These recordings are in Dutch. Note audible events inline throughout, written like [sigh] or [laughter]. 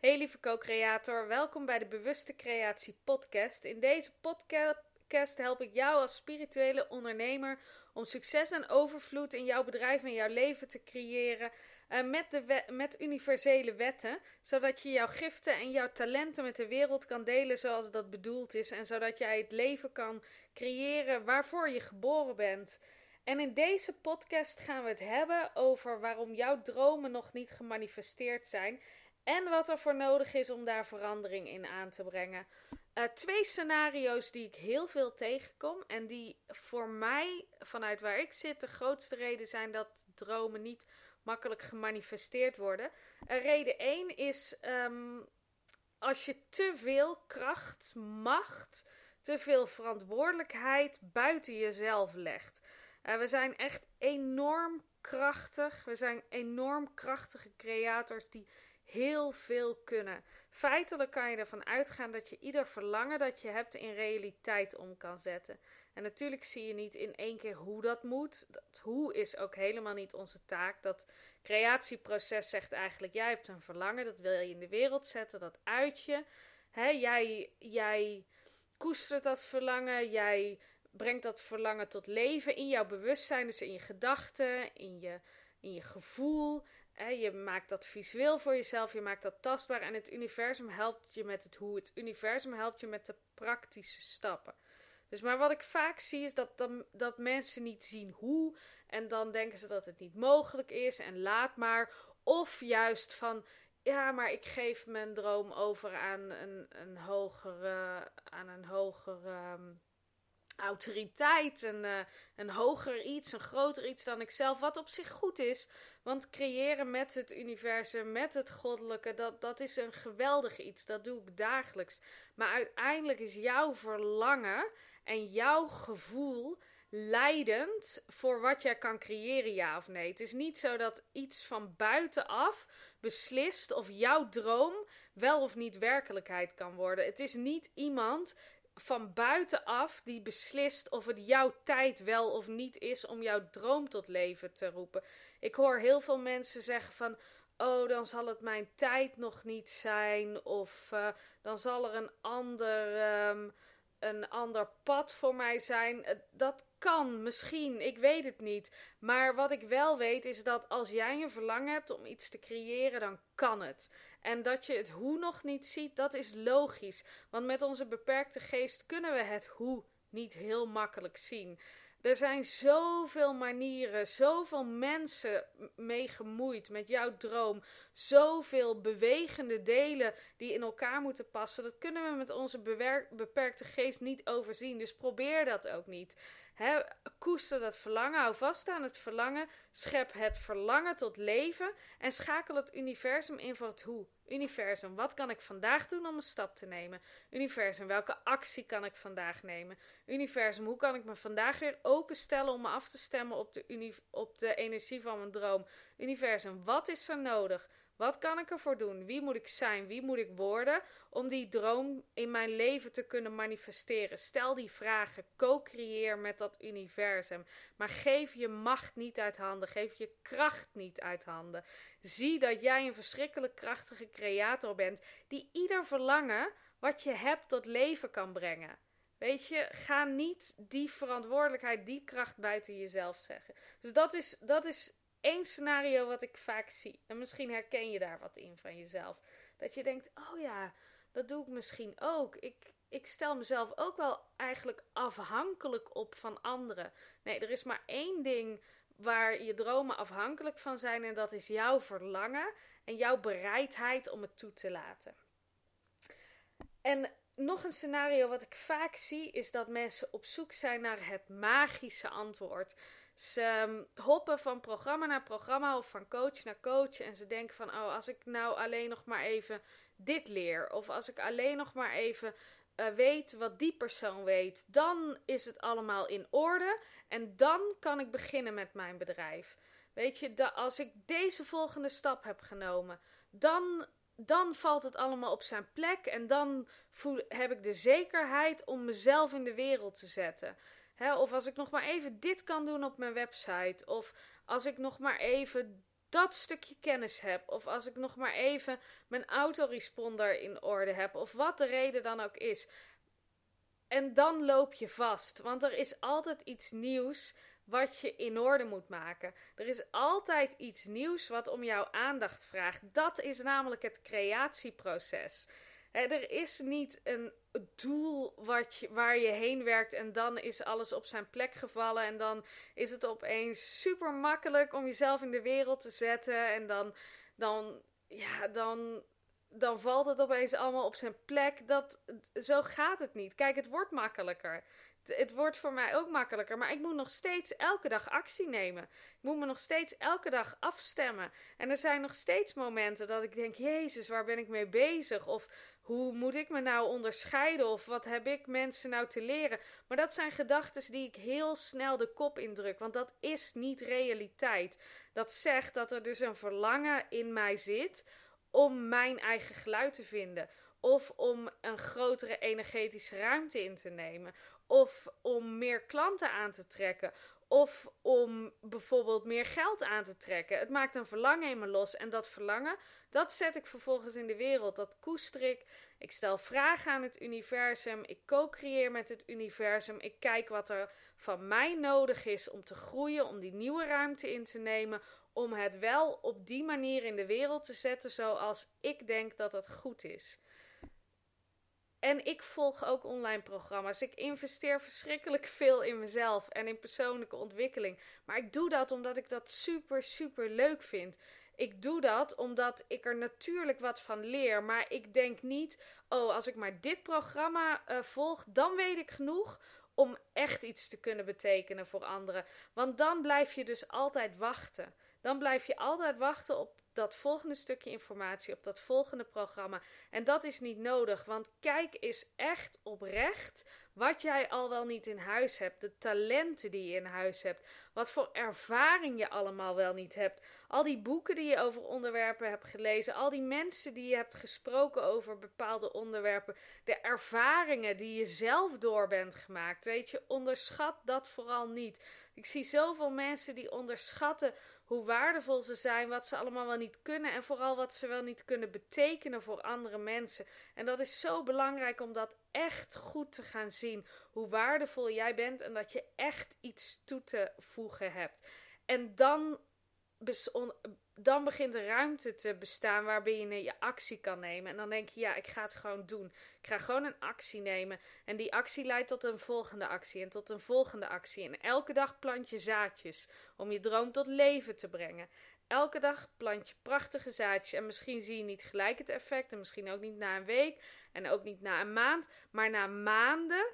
Hey lieve co-creator, welkom bij de Bewuste Creatie podcast. In deze podcast help ik jou als spirituele ondernemer om succes en overvloed in jouw bedrijf en jouw leven te creëren uh, met, de met universele wetten, zodat je jouw giften en jouw talenten met de wereld kan delen zoals dat bedoeld is en zodat jij het leven kan creëren waarvoor je geboren bent. En in deze podcast gaan we het hebben over waarom jouw dromen nog niet gemanifesteerd zijn en wat er voor nodig is om daar verandering in aan te brengen. Uh, twee scenario's die ik heel veel tegenkom en die voor mij, vanuit waar ik zit, de grootste reden zijn dat dromen niet makkelijk gemanifesteerd worden. Uh, reden 1 is um, als je te veel kracht, macht, te veel verantwoordelijkheid buiten jezelf legt. Uh, we zijn echt enorm krachtig. We zijn enorm krachtige creators die heel veel kunnen. Feitelijk kan je ervan uitgaan dat je ieder verlangen dat je hebt in realiteit om kan zetten. En natuurlijk zie je niet in één keer hoe dat moet. Dat hoe is ook helemaal niet onze taak. Dat creatieproces zegt eigenlijk: jij hebt een verlangen, dat wil je in de wereld zetten, dat uit je. Jij, jij koestert dat verlangen, jij brengt dat verlangen tot leven in jouw bewustzijn, dus in je gedachten, in je, in je gevoel je maakt dat visueel voor jezelf, je maakt dat tastbaar en het universum helpt je met het hoe. Het universum helpt je met de praktische stappen. Dus maar wat ik vaak zie is dat, dat, dat mensen niet zien hoe en dan denken ze dat het niet mogelijk is en laat maar. Of juist van, ja, maar ik geef mijn droom over aan een, een hogere, aan een hogere ehm, autoriteit, een, uh, een hoger iets, een groter iets dan ikzelf. Wat op zich goed is, want creëren met het universum, met het goddelijke, dat, dat is een geweldig iets. Dat doe ik dagelijks. Maar uiteindelijk is jouw verlangen en jouw gevoel leidend voor wat jij kan creëren, ja of nee. Het is niet zo dat iets van buitenaf beslist of jouw droom wel of niet werkelijkheid kan worden. Het is niet iemand van buitenaf die beslist of het jouw tijd wel of niet is om jouw droom tot leven te roepen. Ik hoor heel veel mensen zeggen van. Oh, dan zal het mijn tijd nog niet zijn. Of uh, dan zal er een ander, um, een ander pad voor mij zijn. Uh, dat kan, misschien, ik weet het niet. Maar wat ik wel weet is dat als jij een verlangen hebt om iets te creëren, dan kan het. En dat je het hoe nog niet ziet, dat is logisch. Want met onze beperkte geest kunnen we het hoe niet heel makkelijk zien. Er zijn zoveel manieren, zoveel mensen mee gemoeid met jouw droom. Zoveel bewegende delen die in elkaar moeten passen. Dat kunnen we met onze beperkte geest niet overzien. Dus probeer dat ook niet. He, koester dat verlangen, hou vast aan het verlangen, schep het verlangen tot leven en schakel het universum in voor het hoe. Universum, wat kan ik vandaag doen om een stap te nemen? Universum, welke actie kan ik vandaag nemen? Universum, hoe kan ik me vandaag weer openstellen om me af te stemmen op de, op de energie van mijn droom? Universum, wat is er nodig? Wat kan ik ervoor doen? Wie moet ik zijn? Wie moet ik worden om die droom in mijn leven te kunnen manifesteren? Stel die vragen, co-creëer met dat universum. Maar geef je macht niet uit handen, geef je kracht niet uit handen. Zie dat jij een verschrikkelijk krachtige creator bent die ieder verlangen wat je hebt tot leven kan brengen. Weet je, ga niet die verantwoordelijkheid, die kracht buiten jezelf zeggen. Dus dat is, dat is één scenario wat ik vaak zie. En misschien herken je daar wat in van jezelf. Dat je denkt: oh ja, dat doe ik misschien ook. Ik, ik stel mezelf ook wel eigenlijk afhankelijk op van anderen. Nee, er is maar één ding waar je dromen afhankelijk van zijn. En dat is jouw verlangen en jouw bereidheid om het toe te laten. En nog een scenario wat ik vaak zie is dat mensen op zoek zijn naar het magische antwoord. Ze ehm, hoppen van programma naar programma of van coach naar coach. En ze denken van, oh, als ik nou alleen nog maar even dit leer. Of als ik alleen nog maar even uh, weet wat die persoon weet. Dan is het allemaal in orde. En dan kan ik beginnen met mijn bedrijf. Weet je, als ik deze volgende stap heb genomen, dan, dan valt het allemaal op zijn plek. En dan voel, heb ik de zekerheid om mezelf in de wereld te zetten of als ik nog maar even dit kan doen op mijn website. Of als ik nog maar even dat stukje kennis heb, of als ik nog maar even mijn autoresponder in orde heb, of wat de reden dan ook is. En dan loop je vast, want er is altijd iets nieuws wat je in orde moet maken. Er is altijd iets nieuws wat om jouw aandacht vraagt. Dat is namelijk het creatieproces. er is niet een doel wat je, waar je heen werkt en dan is alles op zijn plek gevallen en dan is het opeens super makkelijk om jezelf in de wereld te zetten en dan, dan, ja, dan, dan valt het opeens allemaal op zijn plek. Dat, zo gaat het niet. Kijk, het wordt makkelijker het wordt voor mij ook makkelijker. Maar ik moet nog steeds elke dag actie nemen. Ik moet me nog steeds elke dag afstemmen. En er zijn nog steeds momenten dat ik denk: Jezus, waar ben ik mee bezig? Of hoe moet ik me nou onderscheiden? Of wat heb ik mensen nou te leren? Maar dat zijn gedachten die ik heel snel de kop indruk. Want dat is niet realiteit. Dat zegt dat er dus een verlangen in mij zit om mijn eigen geluid te vinden. Of om een grotere energetische ruimte in te nemen of om meer klanten aan te trekken. Of om bijvoorbeeld meer geld aan te trekken. Het maakt een verlangen in me los. En dat verlangen, dat zet ik vervolgens in de wereld. Dat koester ik. Ik stel vragen aan het universum. Ik co-creëer met het universum. Ik kijk wat er van mij nodig is om te groeien. Om die nieuwe ruimte in te nemen. Om het wel op die manier in de wereld te zetten zoals ik denk dat het goed is. En ik volg ook online programma's. Ik investeer verschrikkelijk veel in mezelf en in persoonlijke ontwikkeling. Maar ik doe dat omdat ik dat super, super leuk vind. Ik doe dat omdat ik er natuurlijk wat van leer. Maar ik denk niet, oh, als ik maar dit programma uh, volg, dan weet ik genoeg om echt iets te kunnen betekenen voor anderen. Want dan blijf je dus altijd wachten. Dan blijf je altijd wachten op dat volgende stukje informatie, op dat volgende programma. En dat is niet nodig, want kijk eens echt oprecht wat jij al wel niet in huis hebt, de talenten die je in huis hebt, wat voor ervaring je allemaal wel niet hebt, al die boeken die je over onderwerpen hebt gelezen, al die mensen die je hebt gesproken over bepaalde onderwerpen, de ervaringen die je zelf door bent gemaakt. Weet je, onderschat dat vooral niet. Ik zie zoveel mensen die onderschatten hoe waardevol ze zijn, wat ze allemaal wel niet kunnen en vooral wat ze wel niet kunnen betekenen voor andere mensen. En dat is zo belangrijk om dat echt goed te gaan zien. Hoe waardevol jij bent en dat je echt iets toe te voegen hebt. En dan dan begint er ruimte te bestaan waarbij je je actie kan nemen. En dan denk je, ja, ik ga het gewoon doen. Ik ga gewoon een actie nemen. En die actie leidt tot een volgende actie en tot een volgende actie. En elke dag plant je zaadjes om je droom tot leven te brengen. Elke dag plant je prachtige zaadjes. En misschien zie je niet gelijk het effect. En misschien ook niet na een week. En ook niet na een maand. Maar na maanden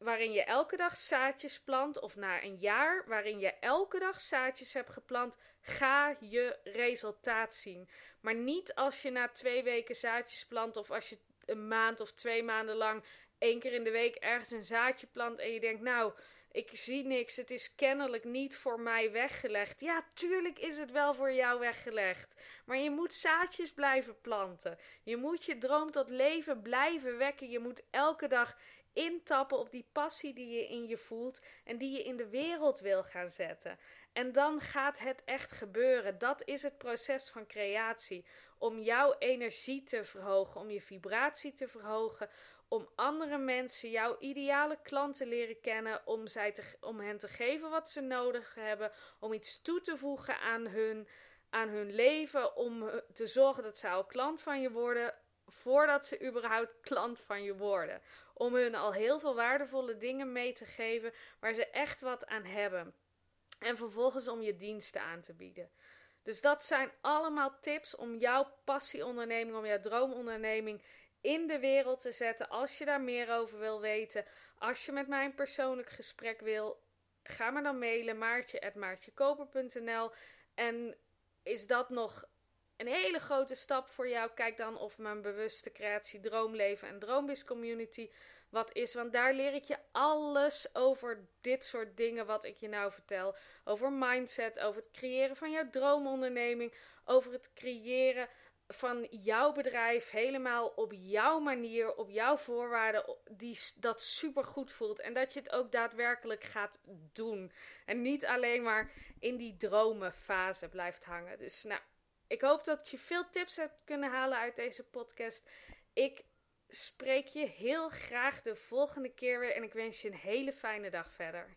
waarin je elke dag zaadjes plant, of na een jaar waarin je elke dag zaadjes hebt geplant, ga je resultaat zien. Maar niet als je na twee weken zaadjes plant, of als je een maand of twee maanden lang één keer in de week ergens een zaadje plant en je denkt, nou, ik zie niks, het is kennelijk niet voor mij weggelegd. Ja, tuurlijk is het wel voor jou weggelegd. Maar je moet zaadjes blijven planten. Je moet je droom tot leven blijven wekken. Je moet elke dag intappen op die passie die je in je voelt en die je in de wereld wil gaan zetten. En dan gaat het echt gebeuren. Dat is het proces van creatie. Om jouw energie te verhogen, om je vibratie te verhogen, om andere mensen, jouw ideale klanten leren kennen, om, zij te, om hen te geven wat ze nodig hebben, om iets toe te voegen aan hun, aan hun leven, om te zorgen dat zij al klant van je worden, voordat ze überhaupt [laughs] klant van je worden. Om hun al heel veel waardevolle dingen mee te geven waar ze echt wat aan hebben. En vervolgens om je diensten aan te bieden. Dus dat zijn allemaal tips om jouw passieonderneming, om jouw droomonderneming in de wereld te zetten. Als je daar meer over wil weten, als je met mij een persoonlijk gesprek wil, ga me dan mailen maartje.maartjekoper.nl en is dat nog een hele grote stap voor jou. Kijk dan of mijn bewuste creatie, droomleven en droombis community wat is. Want daar leer ik je alles over dit soort dingen wat ik je nou vertel. Over mindset, over het creëren van jouw droomonderneming, over het creëren van jouw bedrijf helemaal op jouw manier, op jouw voorwaarden, die dat super goed voelt. En dat je het ook daadwerkelijk gaat doen. En niet alleen maar in die dromenfase blijft hangen. Dus nou, ik hoop dat je veel tips hebt kunnen halen uit deze podcast. Ik spreek je heel graag de volgende keer weer en ik wens je een hele fijne dag verder.